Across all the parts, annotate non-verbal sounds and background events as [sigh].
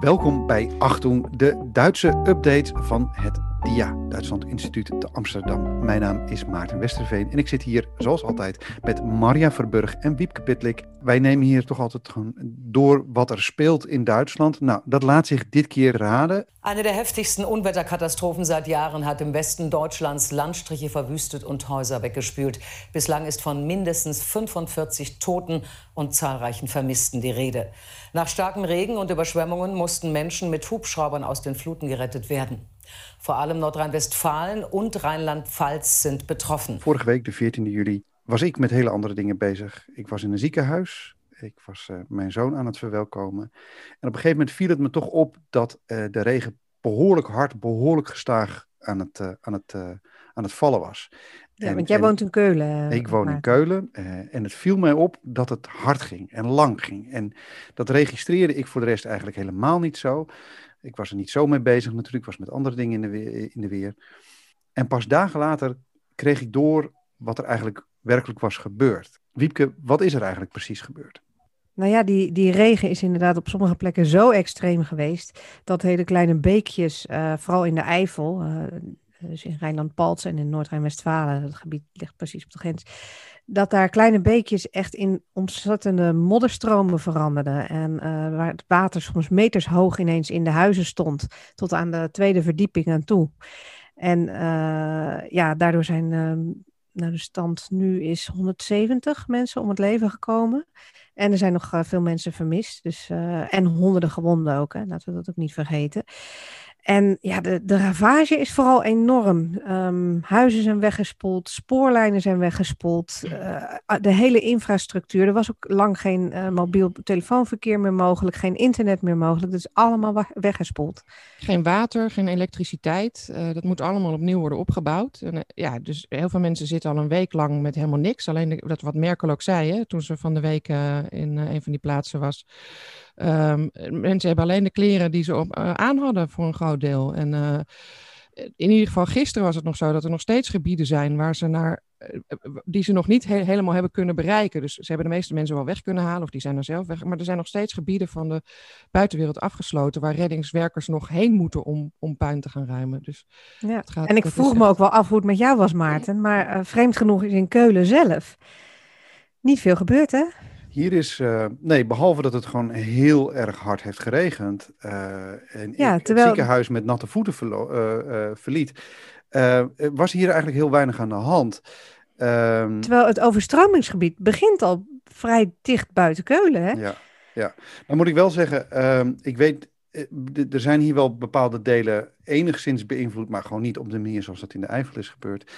Welkom bij Achtung, de Duitse update van het DIA, Duitsland Instituut te Amsterdam. Mijn naam is Maarten Westerveen en ik zit hier, zoals altijd, met Maria Verburg en Wiepke Pitlik. Wij nemen hier toch altijd gewoon door wat er speelt in Duitsland. Nou, dat laat zich dit keer raden. Eine der heftigsten Unwetterkatastrophen seit Jahren hat im Westen Deutschlands Landstriche verwüstet und Häuser weggespült. Bislang ist von mindestens 45 Toten und zahlreichen Vermissten die Rede. Nach starkem Regen und Überschwemmungen mussten Menschen mit Hubschraubern aus den Fluten gerettet werden. Vor allem Nordrhein-Westfalen und Rheinland-Pfalz sind betroffen. Vorige week, de 14 juli, was ik met hele andere dingen bezig. Ik was in een ziekenhuis. Ik was uh, mijn zoon aan het verwelkomen. En op een gegeven moment viel het me toch op dat uh, de regen behoorlijk hard, behoorlijk gestaag aan het, uh, aan het, aan het vallen was. Ja, en, want jij woont in Keulen. Ik woon in Keulen. en het viel mij op dat het hard ging en lang ging. En dat registreerde ik voor de rest eigenlijk helemaal niet zo. Ik was er niet zo mee bezig natuurlijk, ik was met andere dingen in de, weer, in de weer. En pas dagen later kreeg ik door wat er eigenlijk werkelijk was gebeurd. Wiepke, wat is er eigenlijk precies gebeurd? Nou ja, die, die regen is inderdaad op sommige plekken zo extreem geweest dat hele kleine beekjes, uh, vooral in de Eifel, uh, dus in Rijnland-Palts en in Noord-Rijn-Westfalen, dat gebied ligt precies op de grens, dat daar kleine beekjes echt in ontzettende modderstromen veranderden. En uh, waar het water soms meters hoog ineens in de huizen stond, tot aan de tweede verdieping aan toe. En uh, ja, daardoor zijn, nou de stand nu is 170 mensen om het leven gekomen. En er zijn nog veel mensen vermist. Dus, en honderden gewonden ook, hè. laten we dat ook niet vergeten. En ja, de, de ravage is vooral enorm. Um, huizen zijn weggespoeld, spoorlijnen zijn weggespoeld, uh, de hele infrastructuur. Er was ook lang geen uh, mobiel telefoonverkeer meer mogelijk, geen internet meer mogelijk. Dat is allemaal weggespoeld. Geen water, geen elektriciteit. Uh, dat moet allemaal opnieuw worden opgebouwd. En, ja, dus heel veel mensen zitten al een week lang met helemaal niks. Alleen dat wat Merkel ook zei, hè, toen ze van de week in een van die plaatsen was. Um, mensen hebben alleen de kleren die ze op, uh, aan hadden voor een groot deel. En uh, in ieder geval gisteren was het nog zo dat er nog steeds gebieden zijn waar ze naar, uh, die ze nog niet he helemaal hebben kunnen bereiken. Dus ze hebben de meeste mensen wel weg kunnen halen of die zijn er zelf weg. Maar er zijn nog steeds gebieden van de buitenwereld afgesloten waar reddingswerkers nog heen moeten om, om puin te gaan ruimen. Dus ja. het gaat, en ik vroeg me ook wel af hoe het met jou was, Maarten. Maar vreemd genoeg is in Keulen zelf niet veel gebeurd, hè? Hier is, uh, nee, behalve dat het gewoon heel erg hard heeft geregend. Uh, en ja, ik terwijl... het ziekenhuis met natte voeten verlo- uh, verliet. was hier eigenlijk heel weinig aan de hand. Um, terwijl het overstromingsgebied begint al vrij dicht buiten Keulen, hè? Ja, ja. Dan moet ik wel zeggen, um, ik weet, er zijn hier wel bepaalde delen enigszins beïnvloed, maar gewoon niet op de manier zoals dat in de Eifel is gebeurd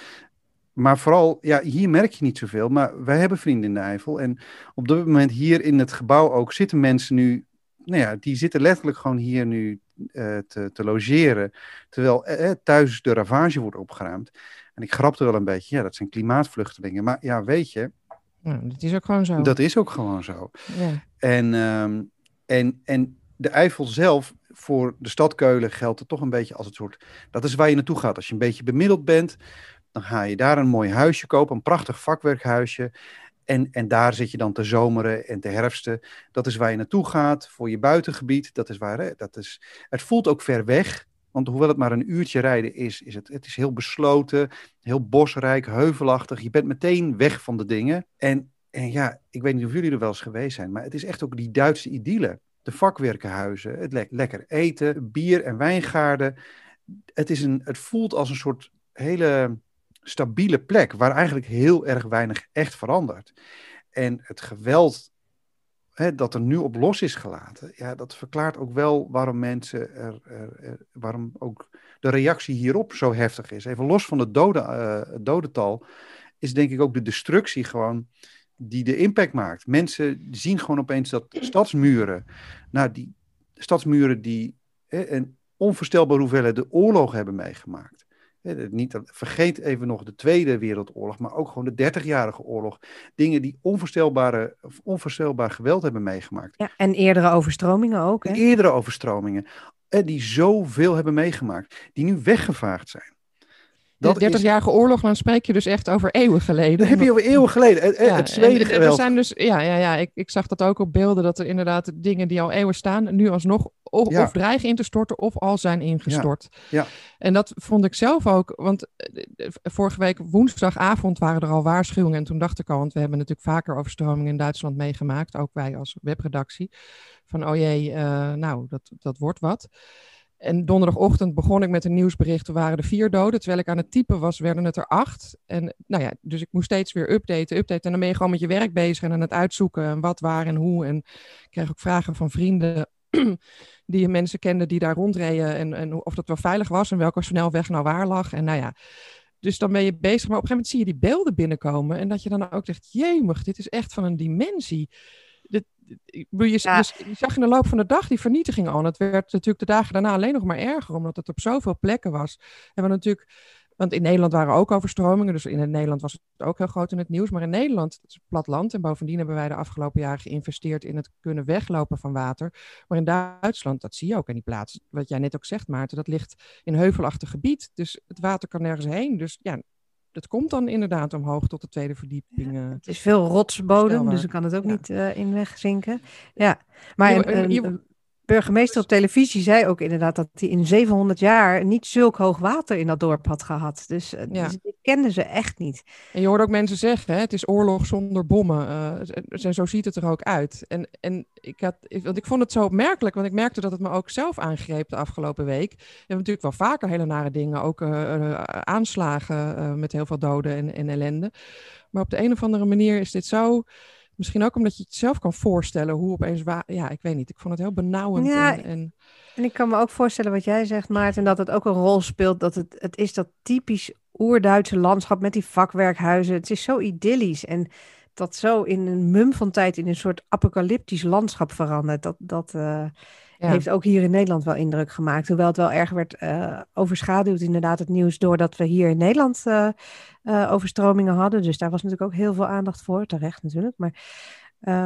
maar vooral, ja, hier merk je niet zoveel. Maar wij hebben vrienden in de Eifel. En op dit moment hier in het gebouw ook zitten mensen nu. Nou ja, die zitten letterlijk gewoon hier nu uh, te, te, logeren. Terwijl uh, thuis de ravage wordt opgeruimd. En ik grapte wel een beetje, ja, dat zijn klimaatvluchtelingen. Maar ja, weet je. Ja, dat is ook gewoon zo. Dat is ook gewoon zo. Ja. En, um, en, en de Eifel zelf, voor de stad Keulen geldt het toch een beetje als het soort. Dat is waar je naartoe gaat. Als je een beetje bemiddeld bent, dan ga je daar een mooi huisje kopen, een prachtig vakwerkhuisje. En, en daar zit je dan te zomeren en te herfsten. Dat is waar je naartoe gaat, voor je buitengebied. Dat is waar, hè, dat is, het voelt ook ver weg. Want hoewel het maar een uurtje rijden is, is het, het is heel besloten, heel bosrijk, heuvelachtig. Je bent meteen weg van de dingen. En, en ja, ik weet niet of jullie er wel eens geweest zijn, maar het is echt ook die Duitse idylle. De vakwerkenhuizen, het le lekker eten, bier en wijngaarden. Het, is een, het voelt als een soort hele stabiele plek waar eigenlijk heel erg weinig echt verandert. En het geweld hè, dat er nu op los is gelaten, ja, dat verklaart ook wel waarom mensen er, er, waarom ook de reactie hierop zo heftig is. Even los van het dode, uh, dodental, is denk ik ook de destructie gewoon die de impact maakt. Mensen zien gewoon opeens dat stadsmuren, nou die stadsmuren die hè, een onvoorstelbare hoeveelheid de oorlog hebben meegemaakt. Niet, vergeet even nog de Tweede Wereldoorlog, maar ook gewoon de 30-jarige oorlog. Dingen die onvoorstelbare, onvoorstelbaar geweld hebben meegemaakt. Ja, en eerdere overstromingen ook. Hè? Eerdere overstromingen. Die zoveel hebben meegemaakt. Die nu weggevaagd zijn. Dat de 30-jarige is... oorlog, dan spreek je dus echt over eeuwen geleden. Dan heb je over eeuwen geleden. Het, ja, het Zweden Er zijn dus, ja, ja, ja ik, ik zag dat ook op beelden, dat er inderdaad dingen die al eeuwen staan, nu alsnog of, of dreigen in te storten of al zijn ingestort. Ja. En dat vond ik zelf ook, want vorige week woensdagavond waren er al waarschuwingen. En toen dacht ik al, want we hebben natuurlijk vaker overstromingen in Duitsland meegemaakt, ook wij als webredactie. Van oh jee, nou, dat, dat wordt wat. En donderdagochtend begon ik met een nieuwsbericht. Er waren er vier doden. Terwijl ik aan het typen was, werden het er acht. En nou ja, dus ik moest steeds weer updaten, updaten. En dan ben je gewoon met je werk bezig en aan het uitzoeken. En wat, waar en hoe. En ik kreeg ook vragen van vrienden [clears throat] die mensen kenden die daar rondreden. En, en of dat wel veilig was en welke snelweg nou waar lag. En nou ja, dus dan ben je bezig. Maar op een gegeven moment zie je die beelden binnenkomen. En dat je dan ook zegt, jemig, dit is echt van een dimensie je, je, zag in de loop van de dag die vernietiging al. En het werd natuurlijk de dagen daarna alleen nog maar erger, omdat het op zoveel plekken was. En we natuurlijk, want in Nederland waren ook overstromingen, dus in Nederland was het ook heel groot in het nieuws. Maar in Nederland, het is plat land, en bovendien hebben wij de afgelopen jaren geïnvesteerd in het kunnen weglopen van water. Maar in Duitsland, dat zie je ook in die plaats, wat jij net ook zegt, Maarten, dat ligt in heuvelachtig gebied. Dus het water kan nergens heen. Dus ja, dat komt dan inderdaad omhoog tot de tweede verdieping. Uh, het is veel rotsbodem, dus dan kan het ook niet uh, in wegzinken. Ja, maar burgemeester op televisie zei ook inderdaad dat hij in 700 jaar niet zulk hoog water in dat dorp had gehad. Dus, uh, ja. dus dit kenden ze echt niet. En je hoort ook mensen zeggen, hè, het is oorlog zonder bommen. Uh, zo ziet het er ook uit. En, en ik, had, want ik vond het zo opmerkelijk, want ik merkte dat het me ook zelf aangreep de afgelopen week. We hebben natuurlijk wel vaker hele nare dingen, ook uh, aanslagen met heel veel doden en, en ellende. Maar op de een of andere manier is dit zo Misschien ook omdat je het zelf kan voorstellen hoe opeens... Ja, ik weet niet. Ik vond het heel benauwend. Ja, en, en... en ik kan me ook voorstellen wat jij zegt, Maarten, dat het ook een rol speelt. Dat het, het is dat typisch oer-Duitse landschap met die vakwerkhuizen. Het is zo idyllisch en dat zo in een mum van tijd in een soort apocalyptisch landschap verandert. Dat, dat uh, heeft ook hier in Nederland wel indruk gemaakt. Hoewel het wel erg werd uh, overschaduwd, inderdaad, het nieuws, doordat we hier in Nederland uh, overstromingen hadden. Dus daar was natuurlijk ook heel veel aandacht voor, terecht natuurlijk. Maar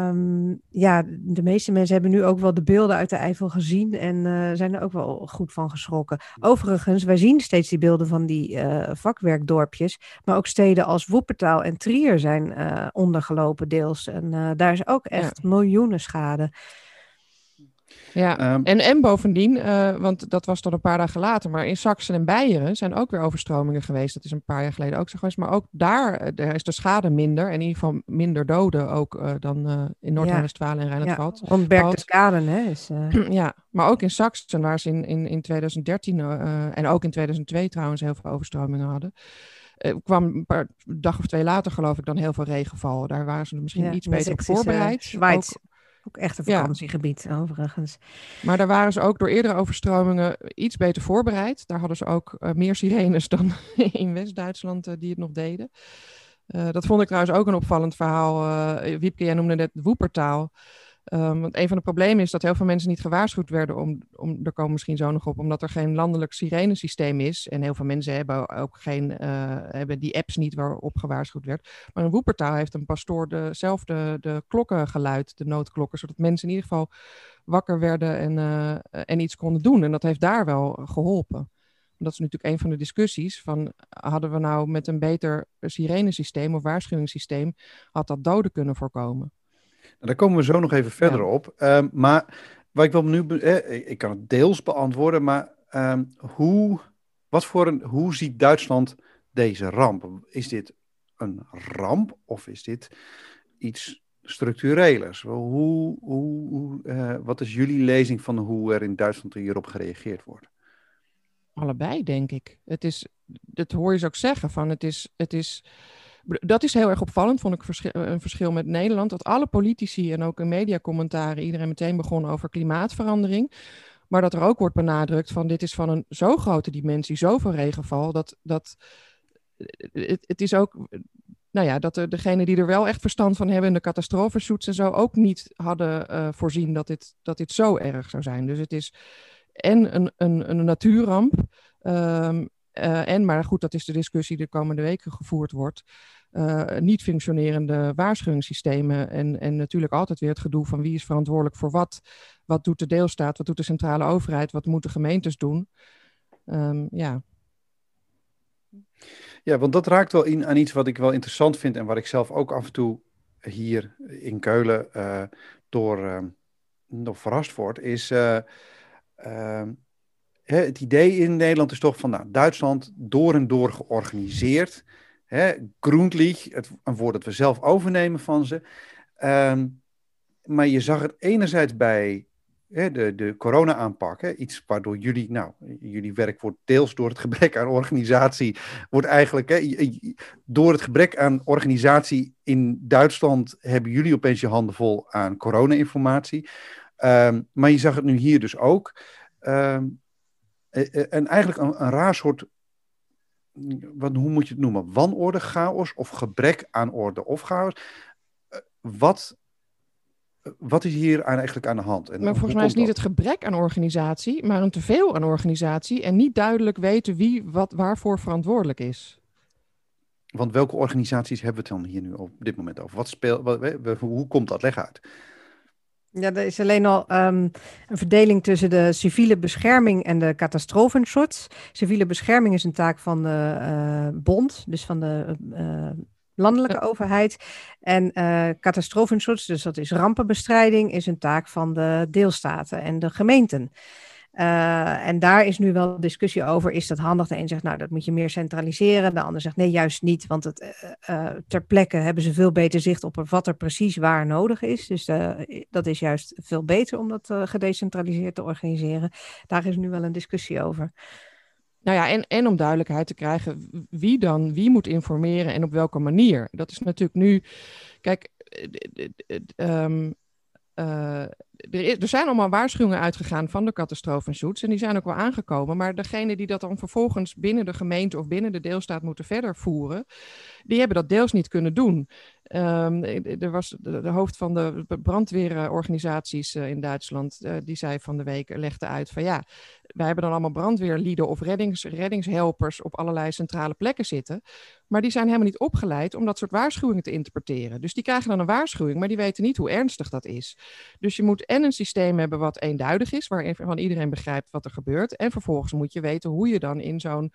um, ja, de meeste mensen hebben nu ook wel de beelden uit de Eifel gezien en zijn er ook wel goed van geschrokken. Overigens, wij zien steeds die beelden van die vakwerkdorpjes, maar ook steden als Woepertaal en Trier zijn ondergelopen deels. En daar is ook echt miljoenen schade. Ja, ehm, en, en bovendien, uh, want dat was dan een paar dagen later, maar in Saxen en Beieren zijn ook weer overstromingen geweest. Dat is een paar jaar geleden ook zo geweest. Maar ook daar, uh, is de schade minder. En in ieder geval minder doden ook uh, dan in Noord-Rijn-Westfalen en Rijnland-Palt. Ja, want Berchtesgaden, hè. Is, [clears throat] ja, maar ook in Saxen, waar ze in, in, in 2013 en ook in 2002 trouwens heel veel overstromingen hadden. Uh, kwam een paar, dag of twee later, geloof ik, dan heel veel regenval. Daar waren ze misschien iets beter op voorbereid. Schweiz. Ook echt een vakantiegebied, ja. overigens. Maar daar waren ze ook door eerdere overstromingen iets beter voorbereid. Daar hadden ze ook uh, meer sirenes [laughs] dan in West-Duitsland uh, die het nog deden. Uh, dat vond ik trouwens ook een opvallend verhaal. Wiepke, jij noemde net Woepertaal. Um, want een van de problemen is dat heel veel mensen niet gewaarschuwd werden om, om er komen misschien zo nog op, omdat er geen landelijk sirenesysteem is. En heel veel mensen hebben ook geen, uh, hebben die apps niet waarop gewaarschuwd werd. Maar een Woepertaal heeft een pastoor dezelfde de klokken geluid, de noodklokken, zodat mensen in ieder geval wakker werden en, uh, en iets konden doen. En dat heeft daar wel geholpen. Dat is natuurlijk een van de discussies van hadden we nou met een beter sirenesysteem of waarschuwingssysteem, had dat doden kunnen voorkomen. Nou, daar komen we zo nog even verder op. Um, maar wat ik wil nu, eh, ik kan het deels beantwoorden, maar um, hoe, wat voor een, hoe ziet Duitsland deze ramp? Is dit een ramp of is dit iets structurelers? Hoe, hoe, hoe uh, wat is jullie lezing van hoe er in Duitsland hierop gereageerd wordt? Allebei, denk ik. Het is, dat hoor je ze ook zeggen, van het is, het is dat is heel erg opvallend, vond ik een verschil met Nederland. Dat alle politici en ook in mediacommentaren iedereen meteen begon over klimaatverandering. Maar dat er ook wordt benadrukt van dit is van een zo grote dimensie, zoveel regenval, dat, dat het, het is ook nou ja, dat de, degenen die er wel echt verstand van hebben de catastrofezoets en zo ook niet hadden voorzien dat dit, dat dit zo erg zou zijn. Dus het is en een, een, een natuurramp. Uh, en, maar goed, dat is de discussie die de komende weken gevoerd wordt uh, niet functionerende waarschuwingssystemen. En, en natuurlijk altijd weer het gedoe van wie is verantwoordelijk voor wat. Wat doet de deelstaat, wat doet de centrale overheid, wat moeten gemeentes doen. Um, ja. Ja, want dat raakt wel in aan iets wat ik wel interessant vind en waar ik zelf ook af en toe hier in Keulen uh, door, uh, door verrast word, is Ehm, hè, het idee in Nederland is toch van, nou, Duitsland door en door georganiseerd. Hè, het, een woord dat we zelf overnemen van ze. Ehm, maar je zag het enerzijds bij hè, de, de corona-aanpak, iets waardoor jullie, nou, jullie werk wordt deels door het gebrek aan organisatie, wordt eigenlijk, hè, door het gebrek aan organisatie in Duitsland hebben jullie opeens je handen vol aan corona-informatie. Ehm, maar je zag het nu hier dus ook. Ehm, eh, eh, en eigenlijk een, een raar soort wat, hoe moet je het noemen? Wanorde, chaos of gebrek aan orde of chaos? Eh, wat, wat is hier eigenlijk aan de hand? En maar volgens mij is niet het gebrek aan organisatie, maar een teveel aan organisatie en niet duidelijk weten wie wat waarvoor verantwoordelijk is. Want welke organisaties hebben we het dan hier nu op dit moment over? Wat speelt, hoe komt dat? Leg uit. Ja, er is alleen al um, een verdeling tussen de civiele bescherming en de catastrofenschutz. Civiele bescherming is een taak van de uh, bond, dus van de uh, landelijke overheid. En uh, catastrofenschutz, dus dat is rampenbestrijding, is een taak van de deelstaten en de gemeenten. Uh, en daar is nu wel discussie over, is dat handig? De een zegt, nou, dat moet je meer centraliseren. De ander zegt, nee, juist niet, want het, uh, ter plekke hebben ze veel beter zicht op wat er precies waar nodig is. Dus dat is juist veel beter om dat gedecentraliseerd te organiseren. Daar is nu wel een discussie over. Nou ja, en, en om duidelijkheid te krijgen wie dan wie moet informeren en op welke manier. Dat is natuurlijk nu, kijk, uh, er, er, zijn allemaal waarschuwingen uitgegaan van de catastrofenzoets en die zijn ook wel aangekomen. Maar degene die dat dan vervolgens binnen de gemeente of binnen de deelstaat moeten verder voeren, die hebben dat deels niet kunnen doen. Um, er was de, hoofd van de brandweerorganisaties uh, in Duitsland, uh, die zei van de week, legde uit van ja, wij hebben dan allemaal brandweerlieden of reddings, reddingshelpers op allerlei centrale plekken zitten. Maar die zijn helemaal niet opgeleid om dat soort waarschuwingen te interpreteren. Dus die krijgen dan een waarschuwing, maar die weten niet hoe ernstig dat is. Dus je moet en een systeem hebben wat eenduidig is, waarvan iedereen begrijpt wat er gebeurt. En vervolgens moet je weten hoe je dan in zo'n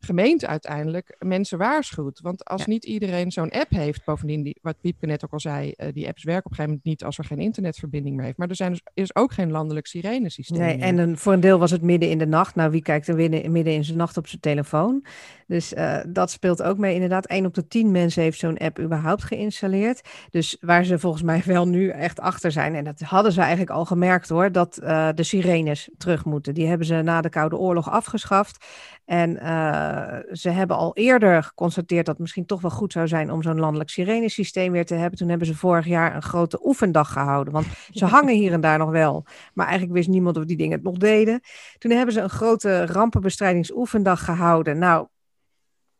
gemeente uiteindelijk mensen waarschuwt. Want als niet iedereen zo'n app heeft, bovendien, die, wat Piepke net ook al zei, uh, die apps werken op een gegeven moment niet als er geen internetverbinding meer heeft. Maar er zijn dus, is ook geen landelijk sirenesysteem. Nee, en een, voor een deel was het midden in de nacht. Nou, wie kijkt er midden, midden in zijn nacht op zijn telefoon? Dus uh, dat speelt ook mee. Inderdaad, 1 op de 10 mensen heeft zo'n app überhaupt geïnstalleerd. Dus waar ze volgens mij wel nu echt achter zijn, en dat hadden ze eigenlijk al gemerkt hoor, dat uh, de sirenes terug moeten. Die hebben ze na de Koude Oorlog afgeschaft. En uh, ze hebben al eerder geconstateerd dat het misschien toch wel goed zou zijn om zo'n landelijk sirenesysteem weer te hebben. Toen hebben ze vorig jaar een grote oefendag gehouden. Want ze [laughs] hangen hier en daar nog wel. Maar eigenlijk wist niemand of die dingen het nog deden. Toen hebben ze een grote rampenbestrijdingsoefendag gehouden. Nou,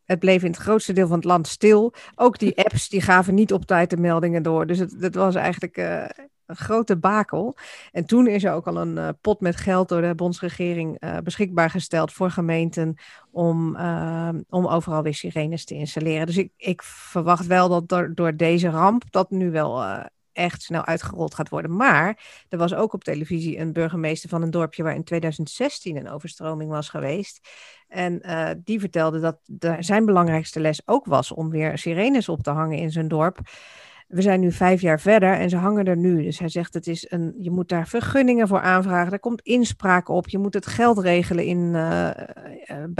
het bleef in het grootste deel van het land stil. Ook die [laughs] apps die gaven niet op tijd de meldingen door. Dus het, dat was eigenlijk uh, een grote bakel. En toen is er ook al een uh, pot met geld door de bondsregering uh, beschikbaar gesteld voor gemeenten om, om overal weer sirenes te installeren. Dus ik, ik verwacht wel dat door, door deze ramp dat nu wel echt snel uitgerold gaat worden. Maar er was ook op televisie een burgemeester van een dorpje waar in 2016 een overstroming was geweest. En die vertelde dat de, zijn belangrijkste les ook was om weer sirenes op te hangen in zijn dorp. We zijn nu vijf jaar verder en ze hangen er nu. Dus hij zegt, het is een, je moet daar vergunningen voor aanvragen. Er komt inspraak op. Je moet het geld regelen in, uh,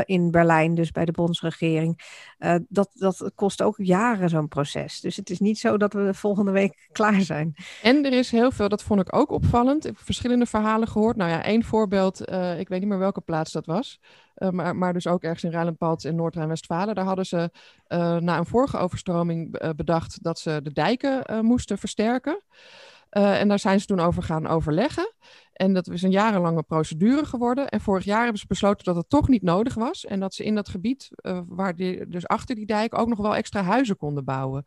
in Berlijn, dus bij de bondsregering. Uh, dat, dat kost ook jaren, zo'n proces. Dus het is niet zo dat we volgende week [laughs] klaar zijn. En er is heel veel, dat vond ik ook opvallend. Ik heb verschillende verhalen gehoord. Nou ja, één voorbeeld, ik weet niet meer welke plaats dat was. Uh, maar, maar dus ook ergens in Rijnland-Palts in Noord-Rijn-Westfalen. Daar hadden ze uh, na een vorige overstroming uh, bedacht dat ze de dijken moesten versterken. en daar zijn ze toen over gaan overleggen. En dat is een jarenlange procedure geworden. En vorig jaar hebben ze besloten dat het toch niet nodig was. En dat ze in dat gebied, waar die, dus achter die dijk, ook nog wel extra huizen konden bouwen.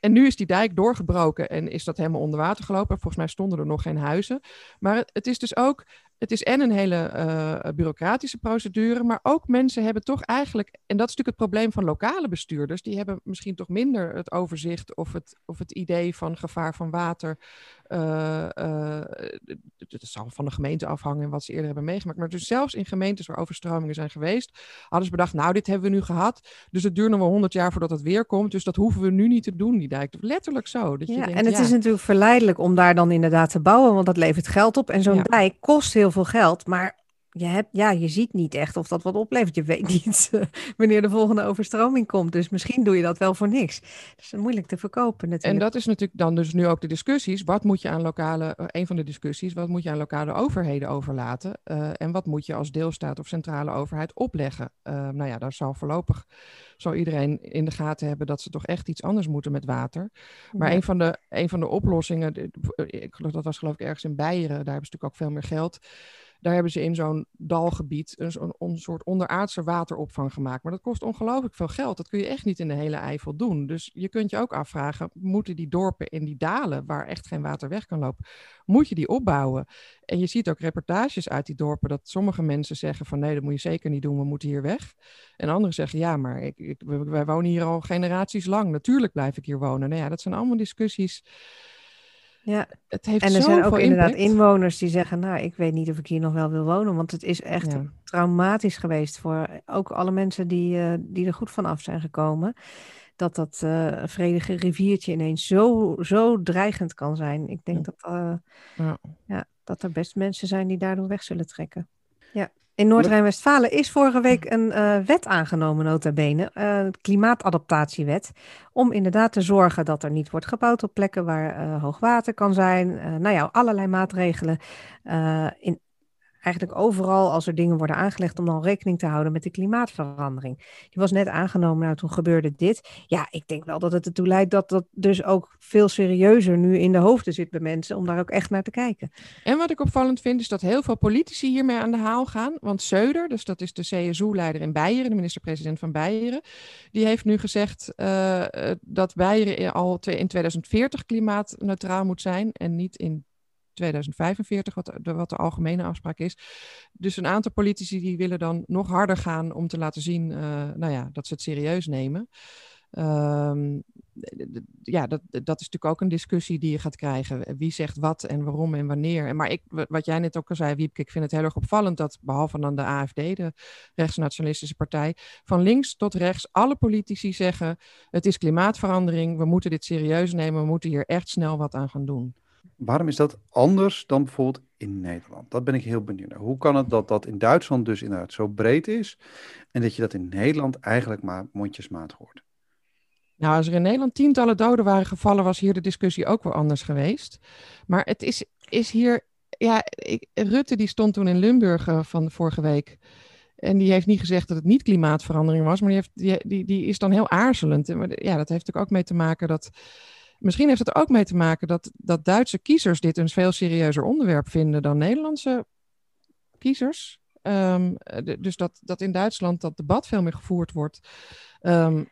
En nu is die dijk doorgebroken en is dat helemaal onder water gelopen. Volgens mij stonden er nog geen huizen. Maar het is dus ook het is en een hele uh, bureaucratische procedure, maar ook mensen hebben toch eigenlijk, en dat is natuurlijk het probleem van lokale bestuurders, die hebben misschien toch minder het overzicht of het, of het idee van gevaar van water. Uh, uh, het zal van de gemeente afhangen wat ze eerder hebben meegemaakt. Maar dus zelfs in gemeentes waar overstromingen zijn geweest, hadden ze bedacht, nou, dit hebben we nu gehad. Dus het duurt nog wel honderd jaar voordat het weer komt. Dus dat hoeven we nu niet te doen, die dijk. Letterlijk zo. Dat je ja, denkt, en het is natuurlijk verleidelijk om daar dan inderdaad te bouwen, want dat levert geld op. En zo'n ja. dijk kost heel heel veel geld, maar je, hebt, ja, je ziet niet echt of dat wat oplevert. Je weet [laughs] niet uh, wanneer de volgende overstroming komt. Dus misschien doe je dat wel voor niks. Dus moeilijk te verkopen natuurlijk. En dat is natuurlijk dan dus nu ook de discussies. Wat moet je aan lokale, uh, een van de discussies, wat moet je aan lokale overheden overlaten? Uh, en wat moet je als deelstaat of centrale overheid opleggen? nou ja, daar zal voorlopig zal iedereen in de gaten hebben dat ze toch echt iets anders moeten met water. Maar ja. een, van de, een van de oplossingen, ik dat was geloof ik ergens in Beieren, daar hebben ze natuurlijk ook veel meer geld. Daar hebben ze in zo'n dalgebied een, soort onderaardse wateropvang gemaakt. Maar dat kost ongelooflijk veel geld. Dat kun je echt niet in de hele Eifel doen. Dus je kunt je ook afvragen, moeten die dorpen in die dalen, waar echt geen water weg kan lopen, moet je die opbouwen? En je ziet ook reportages uit die dorpen dat sommige mensen zeggen van nee, dat moet je zeker niet doen, we moeten hier weg. En anderen zeggen ja, maar ik, ik, wij wonen hier al generaties lang. Natuurlijk blijf ik hier wonen. Nou ja, dat zijn allemaal discussies ja, het heeft en er zijn ook inderdaad inwoners die zeggen, nou, ik weet niet of ik hier nog wel wil wonen, want het is echt traumatisch geweest voor ook alle mensen die, uh, die er goed van af zijn gekomen. Dat dat uh, vredige riviertje ineens zo, zo dreigend kan zijn. Ik denk dat, uh, ja. ja. dat er best mensen zijn die daardoor weg zullen trekken. Ja. In Noord-Rijn-Westfalen is vorige week een uh, wet aangenomen, nota bene, uh, klimaatadaptatiewet, om inderdaad te zorgen dat er niet wordt gebouwd op plekken waar uh, hoog water kan zijn. nou ja, allerlei maatregelen in eigenlijk overal als er dingen worden aangelegd om dan rekening te houden met de klimaatverandering. Die was net aangenomen, nou toen gebeurde dit. Ja, ik denk wel dat het ertoe leidt dat dat dus ook veel serieuzer nu in de hoofden zit bij mensen om daar ook echt naar te kijken. En wat ik opvallend vind is dat heel veel politici hiermee aan de haal gaan. Want Söder, dus dat is de CSU-leider in Beieren, de minister-president van Beieren, die heeft nu gezegd uh, dat Beieren al in 2040 klimaatneutraal moet zijn en niet in 2045, wat de, wat de algemene afspraak is. Dus een aantal politici die willen dan nog harder gaan om te laten zien uh, nou ja, dat ze het serieus nemen. Um, ja, dat, dat is natuurlijk ook een discussie die je gaat krijgen. Wie zegt wat en waarom en wanneer. Maar ik, wat jij net ook al zei, Wiepke, ik vind het heel erg opvallend dat, behalve dan de AFD, de rechtsnationalistische partij, van links tot rechts alle politici zeggen: het is klimaatverandering, we moeten dit serieus nemen, we moeten hier echt snel wat aan gaan doen. Waarom is dat anders dan bijvoorbeeld in Nederland? Dat ben ik heel benieuwd naar. Hoe kan het dat dat in Duitsland dus inderdaad zo breed is en dat je dat in Nederland eigenlijk maar mondjesmaat hoort? Nou, als er in Nederland tientallen doden waren gevallen, was hier de discussie ook wel anders geweest. Maar het is, is hier, ja, ik, Rutte die stond toen in Limburg uh, van vorige week. En die heeft niet gezegd dat het niet klimaatverandering was, maar die, heeft, die, die, is dan heel aarzelend. En, ja, dat heeft natuurlijk ook mee te maken dat Misschien heeft het ook mee te maken dat, dat Duitse kiezers dit een veel serieuzer onderwerp vinden dan Nederlandse kiezers. Um, dus dat, dat in Duitsland dat debat veel meer gevoerd wordt. Um,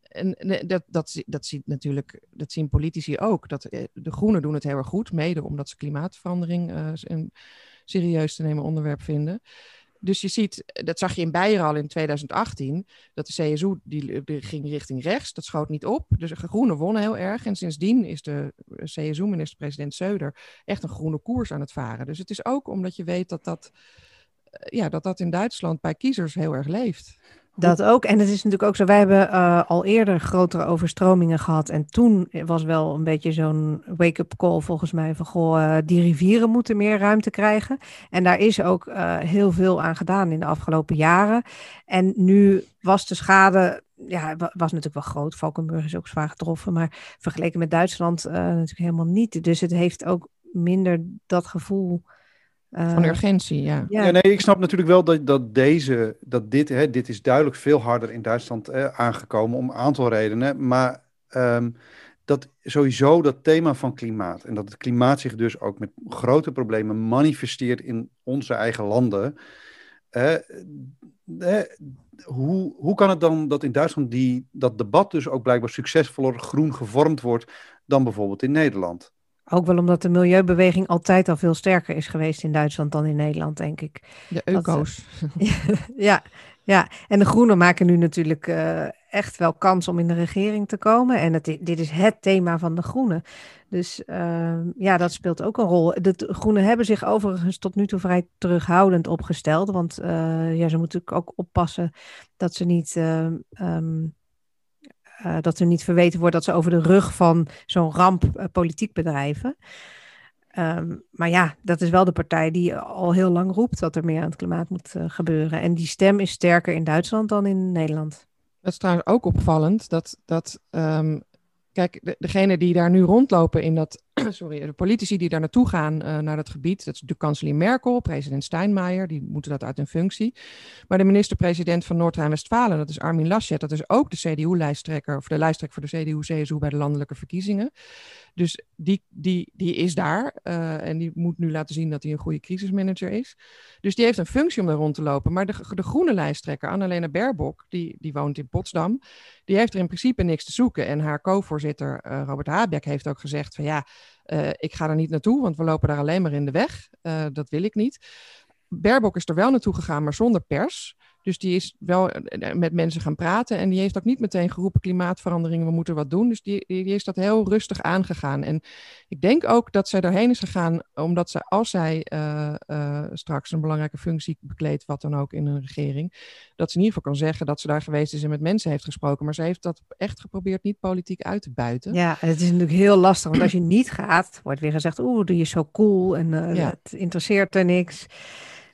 en dat, dat, ziet natuurlijk, dat zien politici ook. Dat, eh, de Groenen doen het heel erg goed, mede omdat ze klimaatverandering uh, een serieus te nemen onderwerp vinden dus je ziet, dat zag je in Beieren al in 2018, dat de CSU die, die ging richting rechts, dat schoot niet op. Dus de groenen wonnen heel erg. En sindsdien is de CSU-minister-president Söder echt een groene koers aan het varen. Dus het is ook omdat je weet dat dat, eh, ja, dat, dat in Duitsland bij kiezers heel erg leeft. Dat ook. En het is natuurlijk ook zo, wij hebben uh, al eerder grotere overstromingen gehad. En toen was wel een beetje zo'n wake-up call volgens mij van, goh, uh, die rivieren moeten meer ruimte krijgen. En daar is ook uh, heel veel aan gedaan in de afgelopen jaren. En nu was de schade, ja, was natuurlijk wel groot. Valkenburg is ook zwaar getroffen, maar vergeleken met Duitsland natuurlijk helemaal niet. Dus het heeft ook minder dat gevoel van eh, urgentie, ja. ja. nee, ik snap natuurlijk wel dat, dat deze, dat dit, hè, dit is duidelijk veel harder in Duitsland eh, aangekomen om een aantal redenen. Maar um, dat sowieso dat thema van klimaat en dat het klimaat zich dus ook met grote problemen manifesteert in onze eigen landen. Uh, hoe, hoe kan het dan dat in Duitsland die, dat debat dus ook blijkbaar succesvoller groen gevormd wordt dan bijvoorbeeld in Nederland? Ook wel omdat de milieubeweging altijd al veel sterker is geweest in Duitsland dan in Nederland, denk ik. De eco's. [laughs] ja, ja, en de Groenen maken nu natuurlijk uh, echt wel kans om in de regering te komen. En het, dit is het thema van de Groenen. Dus uh, ja, dat speelt ook een rol. De Groenen hebben zich overigens tot nu toe vrij terughoudend opgesteld. Want uh, ja, ze moeten natuurlijk ook oppassen dat ze niet um, uh, dat er niet verweten wordt dat ze over de rug van zo'n ramp uh, politiek bedrijven. Ehm, maar ja, dat is wel de partij die al heel lang roept dat er meer aan het klimaat moet uh, gebeuren. En die stem is sterker in Duitsland dan in Nederland. Dat is trouwens ook opvallend dat, dat um, Kijk, de, degene die daar nu rondlopen in dat, [clears throat] sorry, de politici die daar naartoe gaan uh, naar dat gebied, dat is de kanselier Merkel, president Steinmeier, die moeten dat uit hun functie. Maar de minister-president van Noord-Rijn-Westfalen, dat is Armin Laschet, dat is ook de CDU-lijsttrekker, of de lijsttrekker voor de CDU-CSU bij de landelijke verkiezingen. Dus die, die, die is daar uh, en die moet nu laten zien dat hij een goede crisismanager is. Dus die heeft een functie om daar rond te lopen. Maar de, de groene lijsttrekker, Annalena Baerbock, die, die woont in Potsdam, die heeft er in principe niks te zoeken. En haar co-voorzitter uh, Robert Habeck heeft ook gezegd van ja, uh, ik ga er niet naartoe, want we lopen daar alleen maar in de weg. dat wil ik niet. Baerbock is er wel naartoe gegaan, maar zonder pers. Dus die is wel eh, eh, met mensen gaan praten. En die heeft ook niet meteen geroepen: klimaatverandering, we moeten wat doen. Dus die, die is dat heel rustig aangegaan. En ik denk ook dat zij daarheen is gegaan, omdat ze, als zij uh, uh, straks een belangrijke functie bekleedt, wat dan ook in een regering, dat ze in ieder geval kan zeggen dat ze daar geweest is en met mensen heeft gesproken. Maar ze heeft dat echt geprobeerd niet politiek uit te buiten. Ja, het is natuurlijk heel lastig, want als je niet gaat, wordt weer gezegd: oeh, doe je zo cool en uh, ja. het interesseert er niks.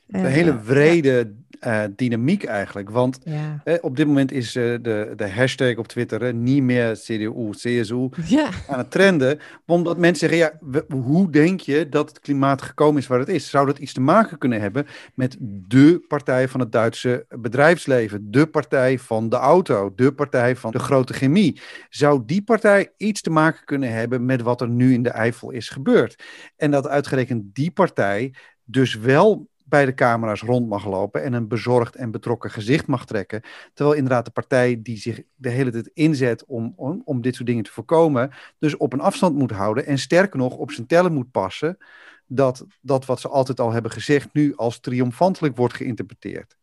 Een hele wrede uh, dynamiek eigenlijk. Want ja. eh, op dit moment is uh, de, de hashtag op Twitter eh, niet meer CDU, CSU [laughs] ja. aan het trenden. Omdat mensen zeggen, ja, we, hoe denk je dat het klimaat gekomen is waar het is? Zou dat iets te maken kunnen hebben met de partij van het Duitse bedrijfsleven? De partij van de auto? De partij van de grote chemie? Zou die partij iets te maken kunnen hebben met wat er nu in de Eifel is gebeurd? En dat uitgerekend die partij dus wel bij de camera's rond mag lopen en een bezorgd en betrokken gezicht mag trekken. Terwijl inderdaad de partij die zich de hele tijd inzet om, om, om dit soort dingen te voorkomen, dus op een afstand moet houden en sterker nog op zijn tellen moet passen dat dat wat ze altijd al hebben gezegd nu als triomfantelijk wordt geïnterpreteerd.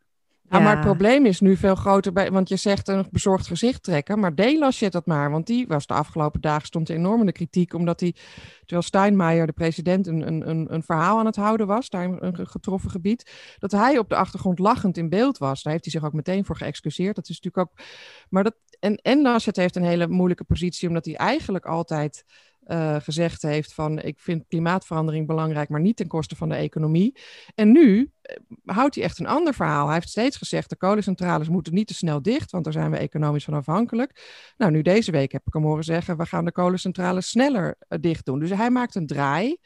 Ja. Maar het probleem is nu veel groter, bij, want je zegt een bezorgd gezicht trekken, maar deed je dat maar, want die was de afgelopen dagen stond enorm in de kritiek, omdat hij, terwijl Steinmeier, de president, een, een, een verhaal aan het houden was, daar in een getroffen gebied, dat hij op de achtergrond lachend in beeld was. Daar heeft hij zich ook meteen voor geëxcuseerd. Dat is natuurlijk ook, maar dat, en, en heeft een hele moeilijke positie, omdat hij eigenlijk altijd uh, gezegd heeft van ik vind klimaatverandering belangrijk, maar niet ten koste van de economie. En nu uh, houdt hij echt een ander verhaal. Hij heeft steeds gezegd de kolencentrales moeten niet te snel dicht, want daar zijn we economisch van afhankelijk. Nou, nu deze week heb ik hem horen zeggen we gaan de kolencentrales sneller uh, dicht doen. Dus hij maakt een draai.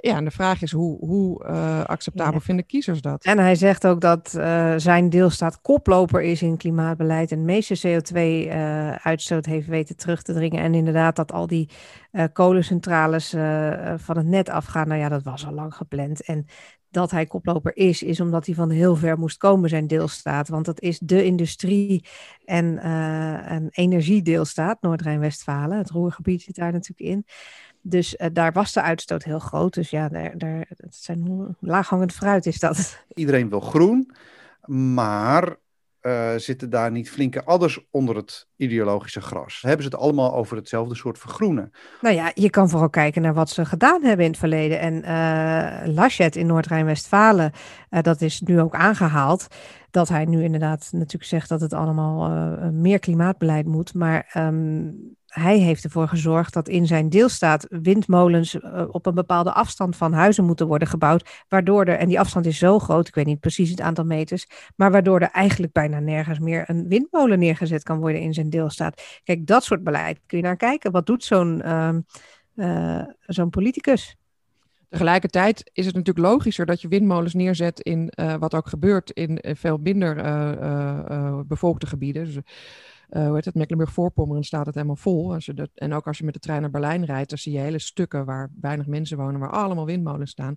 Ja, en de vraag is hoe, hoe uh, acceptabel ja. vinden kiezers dat? En hij zegt ook dat uh, zijn deelstaat koploper is in klimaatbeleid en de meeste CO2-uitstoot uh, heeft weten terug te dringen. En inderdaad dat al die kolencentrales van het net afgaan, nou ja, dat was al lang gepland. En dat hij koploper is, is omdat hij van heel ver moest komen, zijn deelstaat. Want dat is de industrie- en, en energiedeelstaat, Noord-Rijn-Westfalen. Het Roergebied zit daar natuurlijk in. Dus uh, daar was de uitstoot heel groot. Dus ja, daar, daar, het zijn laaghangend fruit is dat. [laughs] Iedereen wil groen, maar uh, zitten daar niet flinke adders onder het ideologische gras? Hebben ze het allemaal over hetzelfde soort vergroenen? Nou ja, je kan vooral kijken naar wat ze gedaan hebben in het verleden. En uh, Laschet in Noord-Rijn-Westfalen, dat is nu ook aangehaald. Dat hij nu inderdaad natuurlijk zegt dat het allemaal meer klimaatbeleid moet. Maar um, hij heeft ervoor gezorgd dat in zijn deelstaat windmolens uh, op een bepaalde afstand van huizen moeten worden gebouwd. Waardoor er, en die afstand is zo groot, ik weet niet precies het aantal meters, maar waardoor er eigenlijk bijna nergens meer een windmolen neergezet kan worden in zijn deelstaat. Kijk, dat soort beleid kun je naar kijken. Wat doet zo'n uh, uh, zo'n politicus? Tegelijkertijd is het natuurlijk logischer dat je windmolens neerzet in uh, wat ook gebeurt in veel minder bevolkte gebieden. Dus, hoe heet het, Mecklenburg-Voorpommeren staat het helemaal vol. Als je dat, en ook als je met de trein naar Berlijn rijdt, dan zie je hele stukken waar weinig mensen wonen, waar allemaal windmolens staan.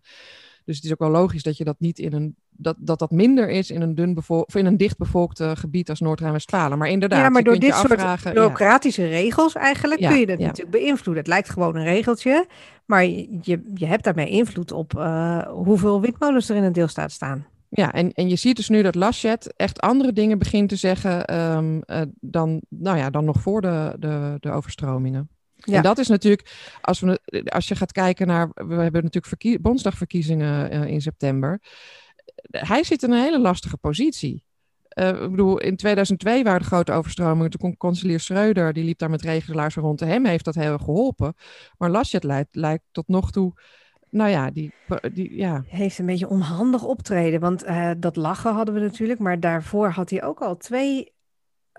Dus het is ook wel logisch dat je dat niet in een dat dat, dat minder is in een dun of in een dicht gebied als Noord-Rijn-Westfalen. Maar inderdaad, ja, maar door dit soort bureaucratische ja. regels eigenlijk ja, kun je dat ja. natuurlijk beïnvloeden. Het lijkt gewoon een regeltje, maar je, je hebt daarmee invloed op uh, hoeveel windmolens er in een deelstaat staan. Ja, en, en je ziet dus nu dat Laschet echt andere dingen begint te zeggen um, uh, dan, nou ja, dan nog voor de, de, de overstromingen. Ja. En dat is natuurlijk, als, we, als je gaat kijken naar, we hebben natuurlijk verkie Bondsdagverkiezingen uh, in september. Hij zit in een hele lastige positie. Uh, ik bedoel, in 2002 waren de grote overstromingen. Toen kon kanselier Schreuder, die liep daar met regelaars rond. Hem heeft dat heel erg geholpen. Maar Laschet lijkt, lijkt tot nog toe nou ja, die, die ja. Heeft een beetje onhandig optreden. Want uh, dat lachen hadden we natuurlijk. Maar daarvoor had hij ook al twee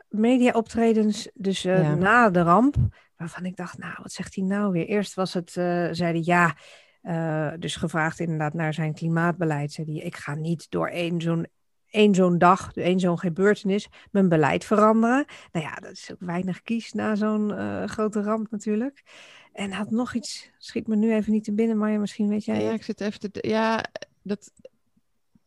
media-optredens. Dus uh, ja. na de ramp. Waarvan ik dacht, nou, wat zegt hij nou weer? Eerst was het, uh, zei hij ja. dus gevraagd inderdaad naar zijn klimaatbeleid. Zei hij, ik ga niet door één zo'n één zo'n dag, één zo'n gebeurtenis, mijn beleid veranderen. Nou ja, dat is ook weinig kies na zo'n uh, grote ramp natuurlijk. En had nog iets, schiet me nu even niet te binnen, maar misschien weet jij. Ja, ik zit even te. Ja, dat.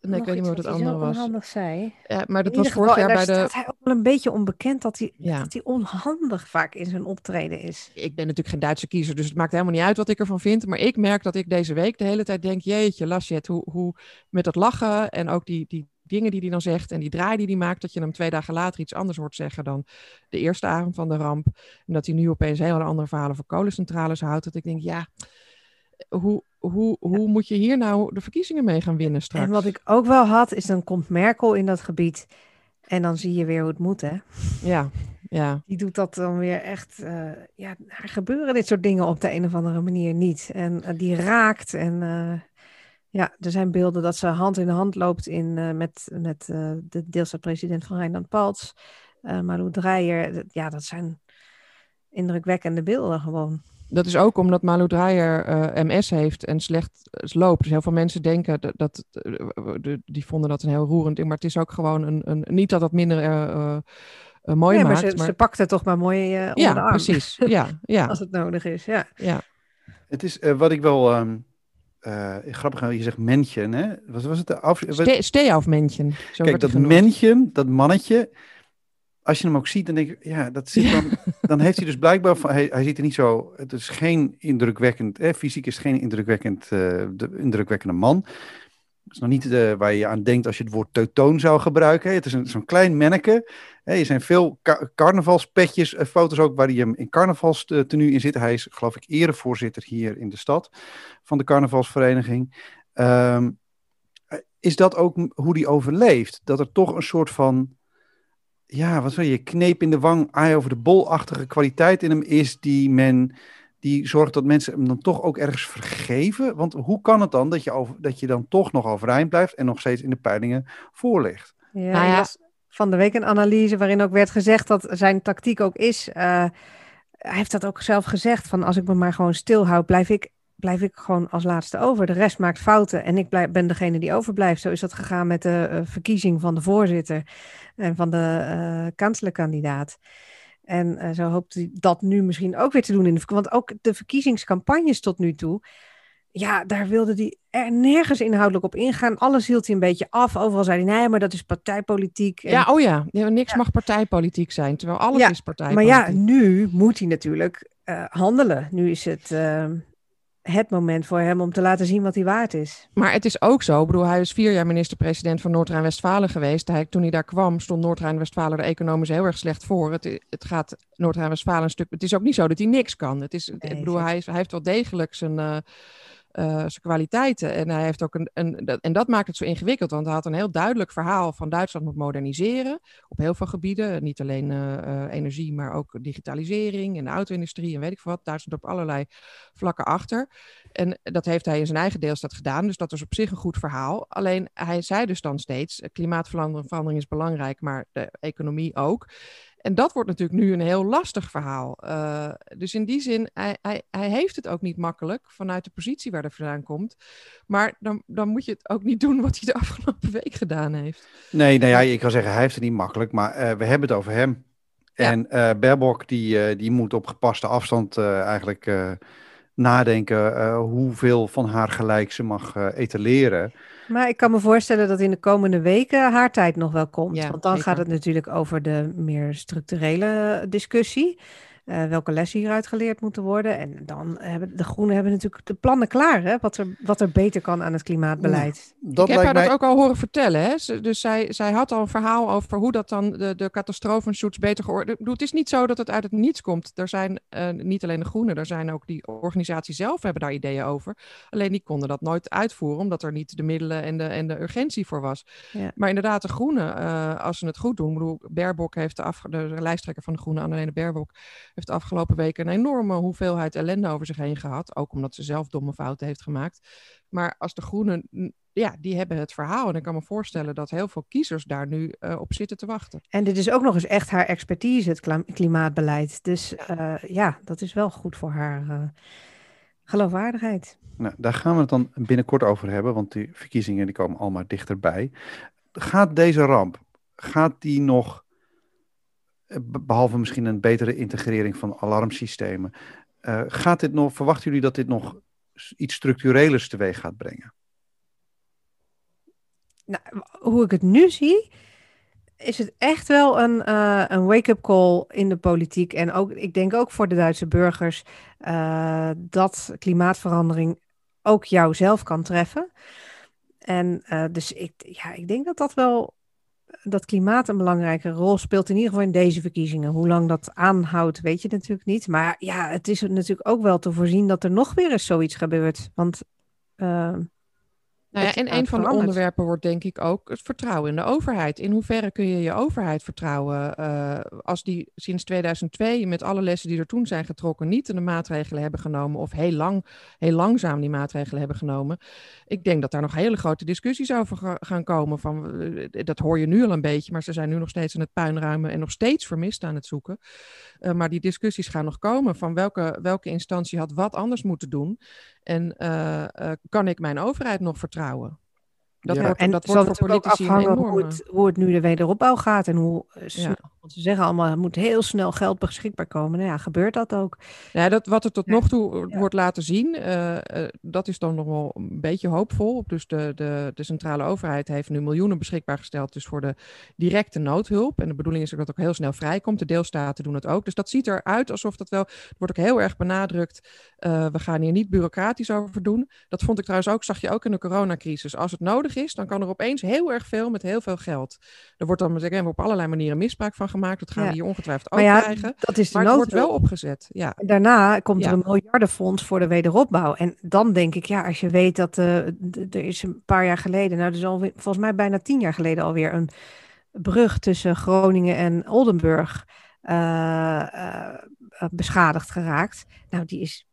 Nee, ik weet niet meer wat het andere was. onhandig zei. Ja, maar dat was vorig jaar bij de. Staat hij ook wel een beetje onbekend dat hij, ja. dat hij onhandig vaak in zijn optreden is. Ik ben natuurlijk geen Duitse kiezer, dus het maakt helemaal niet uit wat ik ervan vind. Maar ik merk dat ik deze week de hele tijd denk: jeetje, Lasjet, hoe, hoe met dat lachen en ook die, die dingen die hij dan zegt en die draai die hij maakt, dat je hem twee dagen later iets anders hoort zeggen dan de eerste avond van de ramp. En dat hij nu opeens heel andere verhalen voor kolencentrales houdt. Dat ik denk, ja, hoe, hoe, hoe moet je hier nou de verkiezingen mee gaan winnen straks? En wat ik ook wel had, is dan komt Merkel in dat gebied. En dan zie je weer hoe het moet, hè? Ja, ja. Die doet dat dan weer echt. Uh, ja, er gebeuren dit soort dingen op de een of andere manier niet. En uh, die raakt en. Uh, ja, er zijn beelden dat ze hand in hand loopt in, uh, met, met uh, de deelstaatpresident van Rijnland-Palts, uh, Malou Dreyer. Ja, dat zijn indrukwekkende beelden gewoon. Dat is ook omdat Malou Dreyer MS heeft en slecht loopt. Dus heel veel mensen denken dat, dat die vonden dat een heel roerend ding. Maar het is ook gewoon een, een niet dat dat minder mooi nee, maakt. Maar ze, maar... ze pakt het toch maar mooi onder ja, de arm. precies. Ja, [laughs] ja. Als het nodig is, ja. ja. Het is wat ik wel... Um uh, grappig, je zegt mensje, hè? Wat was het? De af... Ste. Kijk, dat mensje, dat mannetje, als je hem ook ziet, dan denk ik, ja, dat zit dan, [laughs] dan heeft hij dus blijkbaar, van, hij, hij ziet er niet zo, het is geen indrukwekkend, hè, fysiek is geen indrukwekkend, uh, de indrukwekkende man. Dat is nog niet uh, waar je aan denkt als je het woord teutoon zou gebruiken. Het is zo'n klein manneke. Er zijn veel carnavalspetjes, uh, foto's ook waar hij hem in carnavalstenu in zit. Hij is, geloof ik, erevoorzitter hier in de stad van de carnavalsvereniging. Um, is dat ook hoe die overleeft? Dat er toch een soort van, ja, wat wil je, kneep in de wang, aai over de bolachtige kwaliteit in hem is die men die zorgt dat mensen hem dan toch ook ergens vergeven. Want hoe kan het dan dat je, over, dat je dan toch nog overeind blijft en nog steeds in de peilingen voor ligt? Ja, nou ja. van de week een analyse waarin ook werd gezegd dat zijn tactiek ook is. Uh, hij heeft dat ook zelf gezegd: van als ik me maar gewoon stilhoud, blijf ik, blijf ik gewoon als laatste over. De rest maakt fouten en ik blijf, ben degene die overblijft. Zo is dat gegaan met de uh, verkiezing van de voorzitter en van de uh, kanslerkandidaat. En uh, zo hoopt hij dat nu misschien ook weer te doen in de Want ook de verkiezingscampagnes tot nu toe. Ja, daar wilde hij er nergens inhoudelijk op ingaan. Alles hield hij een beetje af. Overal zei hij, nee, maar dat is partijpolitiek. En... Ja, oh ja. ja niks ja. mag partijpolitiek zijn. Terwijl alles ja, is partijpolitiek. Maar ja, nu moet hij natuurlijk uh, handelen. Nu is het... Uh, het moment voor hem om te laten zien wat hij waard is. Maar het is ook zo, ik bedoel, hij is vier jaar minister-president van Noord-Rijn-Westfalen geweest. Hij, toen hij daar kwam, stond Noord-Rijn-Westfalen er economisch heel erg slecht voor. Het, het gaat Noord-Rijn-Westfalen een stuk. Het is ook niet zo dat hij niks kan. Het is, nee, ik bedoel, hij, is, hij, heeft wel degelijk zijn. Uh, uh, zijn kwaliteiten. En hij heeft ook een, een, en dat maakt het zo ingewikkeld, want hij had een heel duidelijk verhaal van Duitsland moet moderniseren op heel veel gebieden. Niet alleen uh, uh, energie, maar ook digitalisering en de auto-industrie en weet ik veel wat. Duitsland op allerlei vlakken achter. En dat heeft hij in zijn eigen deelstaat gedaan, dus dat is op zich een goed verhaal. Alleen hij zei dus dan steeds: klimaatverandering is belangrijk, maar de economie ook. En dat wordt natuurlijk nu een heel lastig verhaal. Uh, dus in die zin, hij, hij, hij heeft het ook niet makkelijk vanuit de positie waar hij vandaan komt. Maar dan, dan moet je het ook niet doen wat hij de [laughs] afgelopen week gedaan heeft. Nee, nou ja, ik kan zeggen, hij heeft het niet makkelijk, maar uh, we hebben het over hem. Ja. En uh, Baerbock, die, die moet op gepaste afstand eigenlijk nadenken hoeveel van haar gelijk ze mag etaleren. Maar ik kan me voorstellen dat in de komende weken haar tijd nog wel komt. Ja, Want dan zeker. gaat het natuurlijk over de meer structurele discussie. Uh, welke lessen hieruit geleerd moeten worden. En dan hebben de Groenen hebben natuurlijk de plannen klaar. Hè? Wat, er, wat er beter kan aan het klimaatbeleid. Ja, dat ik heb haar mij... dat ook al horen vertellen. Hè? Dus zij, zij had al een verhaal over hoe dat dan de, de catastrofenshoots beter geordend... Het is niet zo dat het uit het niets komt. Er zijn uh, niet alleen de Groenen, er zijn ook die organisaties zelf hebben daar ideeën over. Alleen die konden dat nooit uitvoeren, omdat er niet de middelen en de, en de urgentie voor was. Ja. Maar inderdaad, de Groenen, uh, als ze het goed doen... Ik bedoel, Baerbock heeft de, af, de lijsttrekker van de Groenen, Annalena Baerbock heeft de afgelopen weken een enorme hoeveelheid ellende over zich heen gehad. Ook omdat ze zelf domme fouten heeft gemaakt. Maar als de Groenen, ja, die hebben het verhaal. En ik kan me voorstellen dat heel veel kiezers daar nu uh, op zitten te wachten. En dit is ook nog eens echt haar expertise, het klimaatbeleid. Dus uh, ja, dat is wel goed voor haar uh, geloofwaardigheid. Nou, daar gaan we het dan binnenkort over hebben, want die verkiezingen die komen allemaal dichterbij. Gaat deze ramp, gaat die nog, behalve misschien een betere integrering van alarmsystemen, gaat dit nog, verwachten jullie dat dit nog iets structurelers teweeg gaat brengen? Nou, hoe ik het nu zie, is het echt wel een, uh, een wake-up call in de politiek. En ook, ik denk ook voor de Duitse burgers uh, dat klimaatverandering ook jou zelf kan treffen. En dus ik, ja, ik denk dat dat wel dat klimaat een belangrijke rol speelt, in ieder geval in deze verkiezingen. Hoe lang dat aanhoudt, weet je natuurlijk niet. Maar ja, het is natuurlijk ook wel te voorzien dat er nog weer eens zoiets gebeurt. Want uh, nou ja, en een van de onderwerpen wordt denk ik ook het vertrouwen in de overheid. In hoeverre kun je je overheid vertrouwen uh, als die sinds 2002 met alle lessen die er toen zijn getrokken niet de maatregelen hebben genomen of heel lang, heel langzaam die maatregelen hebben genomen. Ik denk dat daar nog hele grote discussies over gaan komen. Van, uh, dat hoor je nu al een beetje, maar ze zijn nu nog steeds aan het puinruimen en nog steeds vermist aan het zoeken. Uh, maar die discussies gaan nog komen van welke, welke instantie had wat anders moeten doen. En kan ik mijn overheid nog vertrouwen? Dat ja. wordt, en dat wordt voor politici afhangen enorme... hoe, het, hoe het nu de wederopbouw gaat en hoe eh, snel, ja. want ze zeggen allemaal, er moet heel snel geld beschikbaar komen. Nou ja, gebeurt dat ook? Ja, dat, wat er tot nog toe wordt laten zien, uh, uh, dat is dan nog wel een beetje hoopvol. Dus de, de, de centrale overheid heeft nu miljoenen beschikbaar gesteld dus voor de directe noodhulp. En de bedoeling is ook dat het ook heel snel vrijkomt. De deelstaten doen het ook. Dus dat ziet eruit alsof dat wel, wordt ook heel erg benadrukt. we gaan hier niet bureaucratisch over doen. Dat vond ik trouwens ook, zag je ook in de coronacrisis. Als het nodig is, dan kan er opeens heel erg veel met heel veel geld. Er wordt dan zeggen, op allerlei manieren misbruik van gemaakt. Dat gaan we hier ongetwijfeld ook ja, krijgen. Dat is de maar het wordt wel opgezet. Ja. Daarna komt er een miljardenfonds voor de wederopbouw. En dan denk ik, ja, als je weet dat uh, er is een paar jaar geleden, nou, dus al volgens mij bijna tien jaar geleden alweer een brug tussen Groningen en Oldenburg uh, uh, beschadigd geraakt. Nou, die is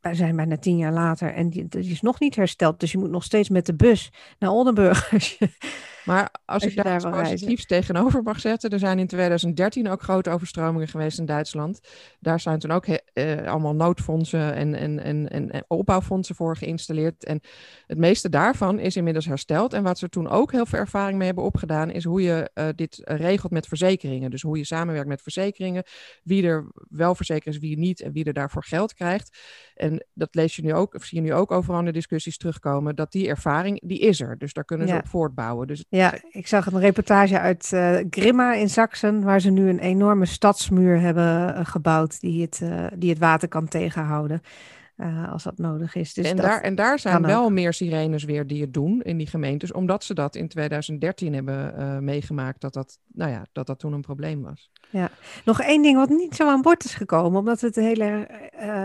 wij zijn bijna tien jaar later en die, die, is nog niet hersteld. Dus je moet nog steeds met de bus naar Oldenburg. [laughs] Maar als, ik daar positiefs tegenover mag zetten, er zijn in 2013 ook grote overstromingen geweest in Duitsland. Daar zijn toen ook uh, allemaal noodfondsen en, en, en, en, opbouwfondsen voor geïnstalleerd. En het meeste daarvan is inmiddels hersteld. En wat ze toen ook heel veel ervaring mee hebben opgedaan, is hoe je uh, dit regelt met verzekeringen. Dus hoe je samenwerkt met verzekeringen, wie er wel verzekerd is, wie niet en wie er daarvoor geld krijgt. En dat lees je nu ook, of zie je nu ook overal in de discussies terugkomen, dat die ervaring, die is er. Dus daar kunnen ze op voortbouwen. Dus ja, ik zag een reportage uit uh, Grimma in Sachsen, waar ze nu een enorme stadsmuur hebben uh, gebouwd die het, uh, die het water kan tegenhouden. als dat nodig is. Dus en, daar, en daar zijn wel ook. meer sirenes weer die het doen in die gemeentes, omdat ze dat in 2013 hebben meegemaakt, dat dat, nou ja, dat dat toen een probleem was. Ja, nog één ding wat niet zo aan bod is gekomen, omdat we het de hele,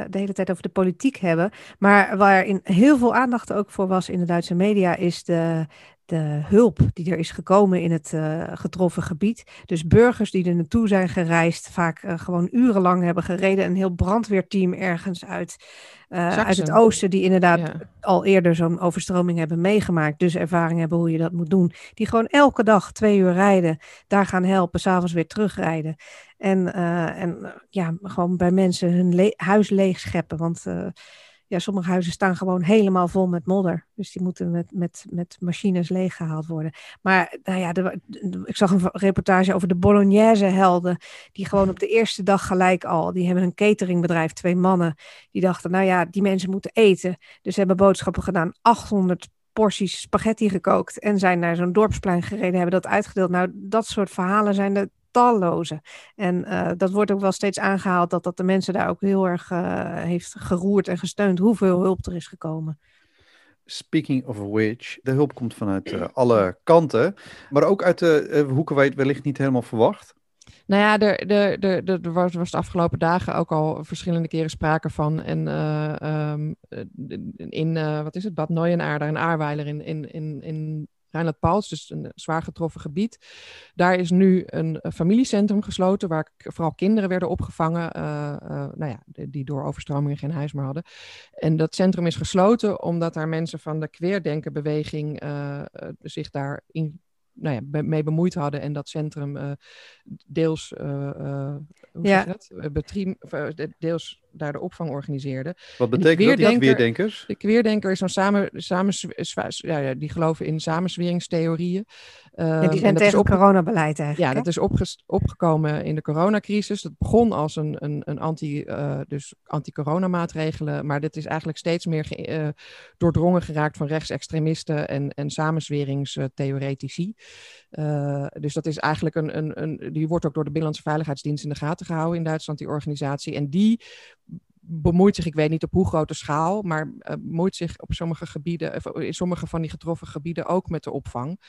de hele tijd over de politiek hebben, maar waarin heel veel aandacht ook voor was in de Duitse media, is de, de hulp die er is gekomen in het uh, getroffen gebied. Dus burgers die er naartoe zijn gereisd, vaak uh, gewoon urenlang hebben gereden. Een heel brandweerteam ergens uit, uh, uit het oosten, die inderdaad ja. al eerder zo'n overstroming hebben meegemaakt. Dus ervaring hebben hoe je dat moet doen. Die gewoon elke dag twee uur rijden, daar gaan helpen, s'avonds weer terugrijden. En, en ja, gewoon bij mensen hun le huis leeg scheppen. Want ja, sommige huizen staan gewoon helemaal vol met modder. Dus die moeten met, met, met machines leeggehaald worden. Maar nou ja, ik zag een reportage over de Bolognese helden. Die gewoon op de eerste dag gelijk al. Die hebben een cateringbedrijf, twee mannen. Die dachten, nou ja, die mensen moeten eten. Dus ze hebben boodschappen gedaan. 800 porties spaghetti gekookt. En zijn naar zo'n dorpsplein gereden, hebben dat uitgedeeld. Nou, dat soort verhalen zijn er talloze. En uh, dat wordt ook wel steeds aangehaald dat dat de mensen daar ook heel erg uh, heeft geroerd en gesteund hoeveel hulp er is gekomen. Speaking of which, de hulp komt vanuit uh, alle kanten, maar ook uit de hoeken waar je het wellicht niet helemaal verwacht. Nou ja, er, er, er, er was, was de afgelopen dagen ook al verschillende keren sprake van. En uh, um, in, uh, wat is het, Bad Neuenaar, daar in Aarweiler in, in, in, in Rijnland-Palts, dus een zwaar getroffen gebied. Daar is nu een, familiecentrum gesloten waar vooral kinderen werden opgevangen, nou ja, die door overstromingen geen huis meer hadden. En dat centrum is gesloten omdat daar mensen van de queerdenkenbeweging zich daar in nou ja, mee bemoeid hadden en dat centrum uh, deels, uh, uh, hoe ja. Betriem, deels daar de opvang organiseerde. Wat betekent dat, die queerdenkers? De queerdenker is zo'n samen, samen ja, die geloven in samenzweringstheorieën. Ja, die ehm, zijn tegen op, coronabeleid eigenlijk. Ja, dat is opgekomen in de coronacrisis. Dat begon als een, een, een anti, uh, dus anti-coronamaatregelen, maar dit is eigenlijk steeds meer uh, doordrongen geraakt van rechtsextremisten en, en samenzweringstheoretici. Uh, dus dat is eigenlijk een, een, een, die wordt ook door de Binnenlandse Veiligheidsdienst in de gaten gehouden in Duitsland, die organisatie. En die bemoeit zich, ik weet niet op hoe grote schaal, maar uh, bemoeit zich op sommige gebieden, in sommige van die getroffen gebieden ook met de opvang.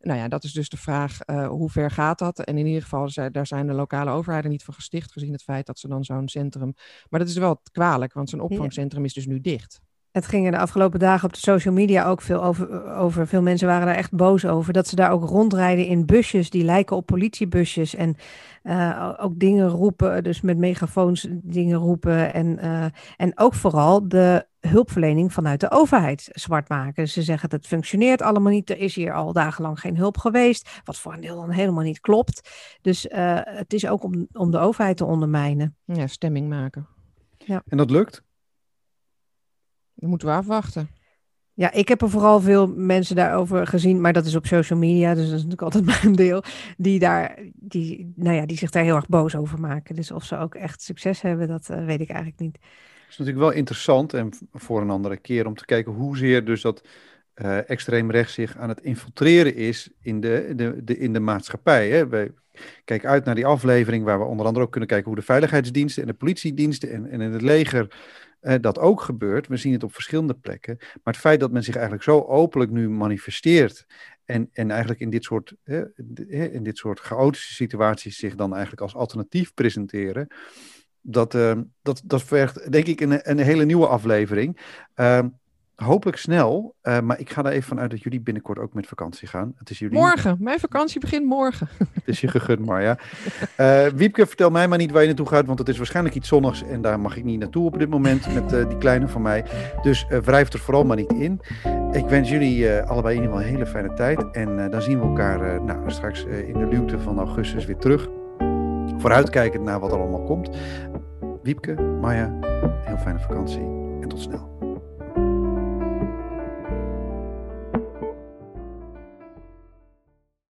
Nou ja, dat is dus de vraag, uh, hoe ver gaat dat? En in ieder geval, daar zijn de lokale overheden niet van gesticht, gezien het feit dat ze dan zo'n centrum... Maar dat is wel kwalijk, want zo'n opvangcentrum is dus nu dicht. Het ging er de afgelopen dagen op de social media ook veel over, over. Veel mensen waren daar echt boos over. Dat ze daar ook rondrijden in busjes die lijken op politiebusjes. En uh, ook dingen roepen, dus met megafoons dingen roepen. En, uh, en ook vooral de hulpverlening vanuit de overheid zwart maken. Ze zeggen dat het functioneert allemaal niet. Er is hier al dagenlang geen hulp geweest. Wat voor een deel dan helemaal niet klopt. Dus uh, het is ook om, om de overheid te ondermijnen. Ja, stemming maken. Ja. En dat lukt? Dan moeten we afwachten. Ja, ik heb er vooral veel mensen daarover gezien, maar dat is op social media, dus dat is natuurlijk altijd [laughs] mijn deel, die, daar, die, nou ja, die zich daar heel erg boos over maken. Dus of ze ook echt succes hebben, dat uh, weet ik eigenlijk niet. Het is natuurlijk wel interessant en voor een andere keer om te kijken hoezeer dus dat uh, extreem rechts zich aan het infiltreren is in de, de, de, in de maatschappij. Hè. Wij kijken uit naar die aflevering waar we onder andere ook kunnen kijken hoe de veiligheidsdiensten en de politiediensten en, en in het leger dat ook gebeurt. We zien het op verschillende plekken. Maar het feit dat men zich eigenlijk zo openlijk nu manifesteert en, en eigenlijk in dit, soort, in dit soort chaotische situaties zich dan eigenlijk als alternatief presenteren, dat, uh, dat, dat vergt denk ik een, een hele nieuwe aflevering. Hopelijk snel. Uh, maar ik ga er even vanuit dat jullie binnenkort ook met vakantie gaan. Het is jullie... Morgen. Mijn vakantie begint morgen. [laughs] het is je gegund, Marja. Uh, Wiepke, vertel mij maar niet waar je naartoe gaat. Want het is waarschijnlijk iets zonnigs. En daar mag ik niet naartoe op dit moment. Met uh, die kleine van mij. Dus wrijf er vooral maar niet in. Ik wens jullie allebei in ieder geval een hele fijne tijd. En dan zien we elkaar nou, straks in de luwte van augustus weer terug. Vooruitkijkend naar wat er allemaal komt. Wiepke, Marja, heel fijne vakantie. En tot snel.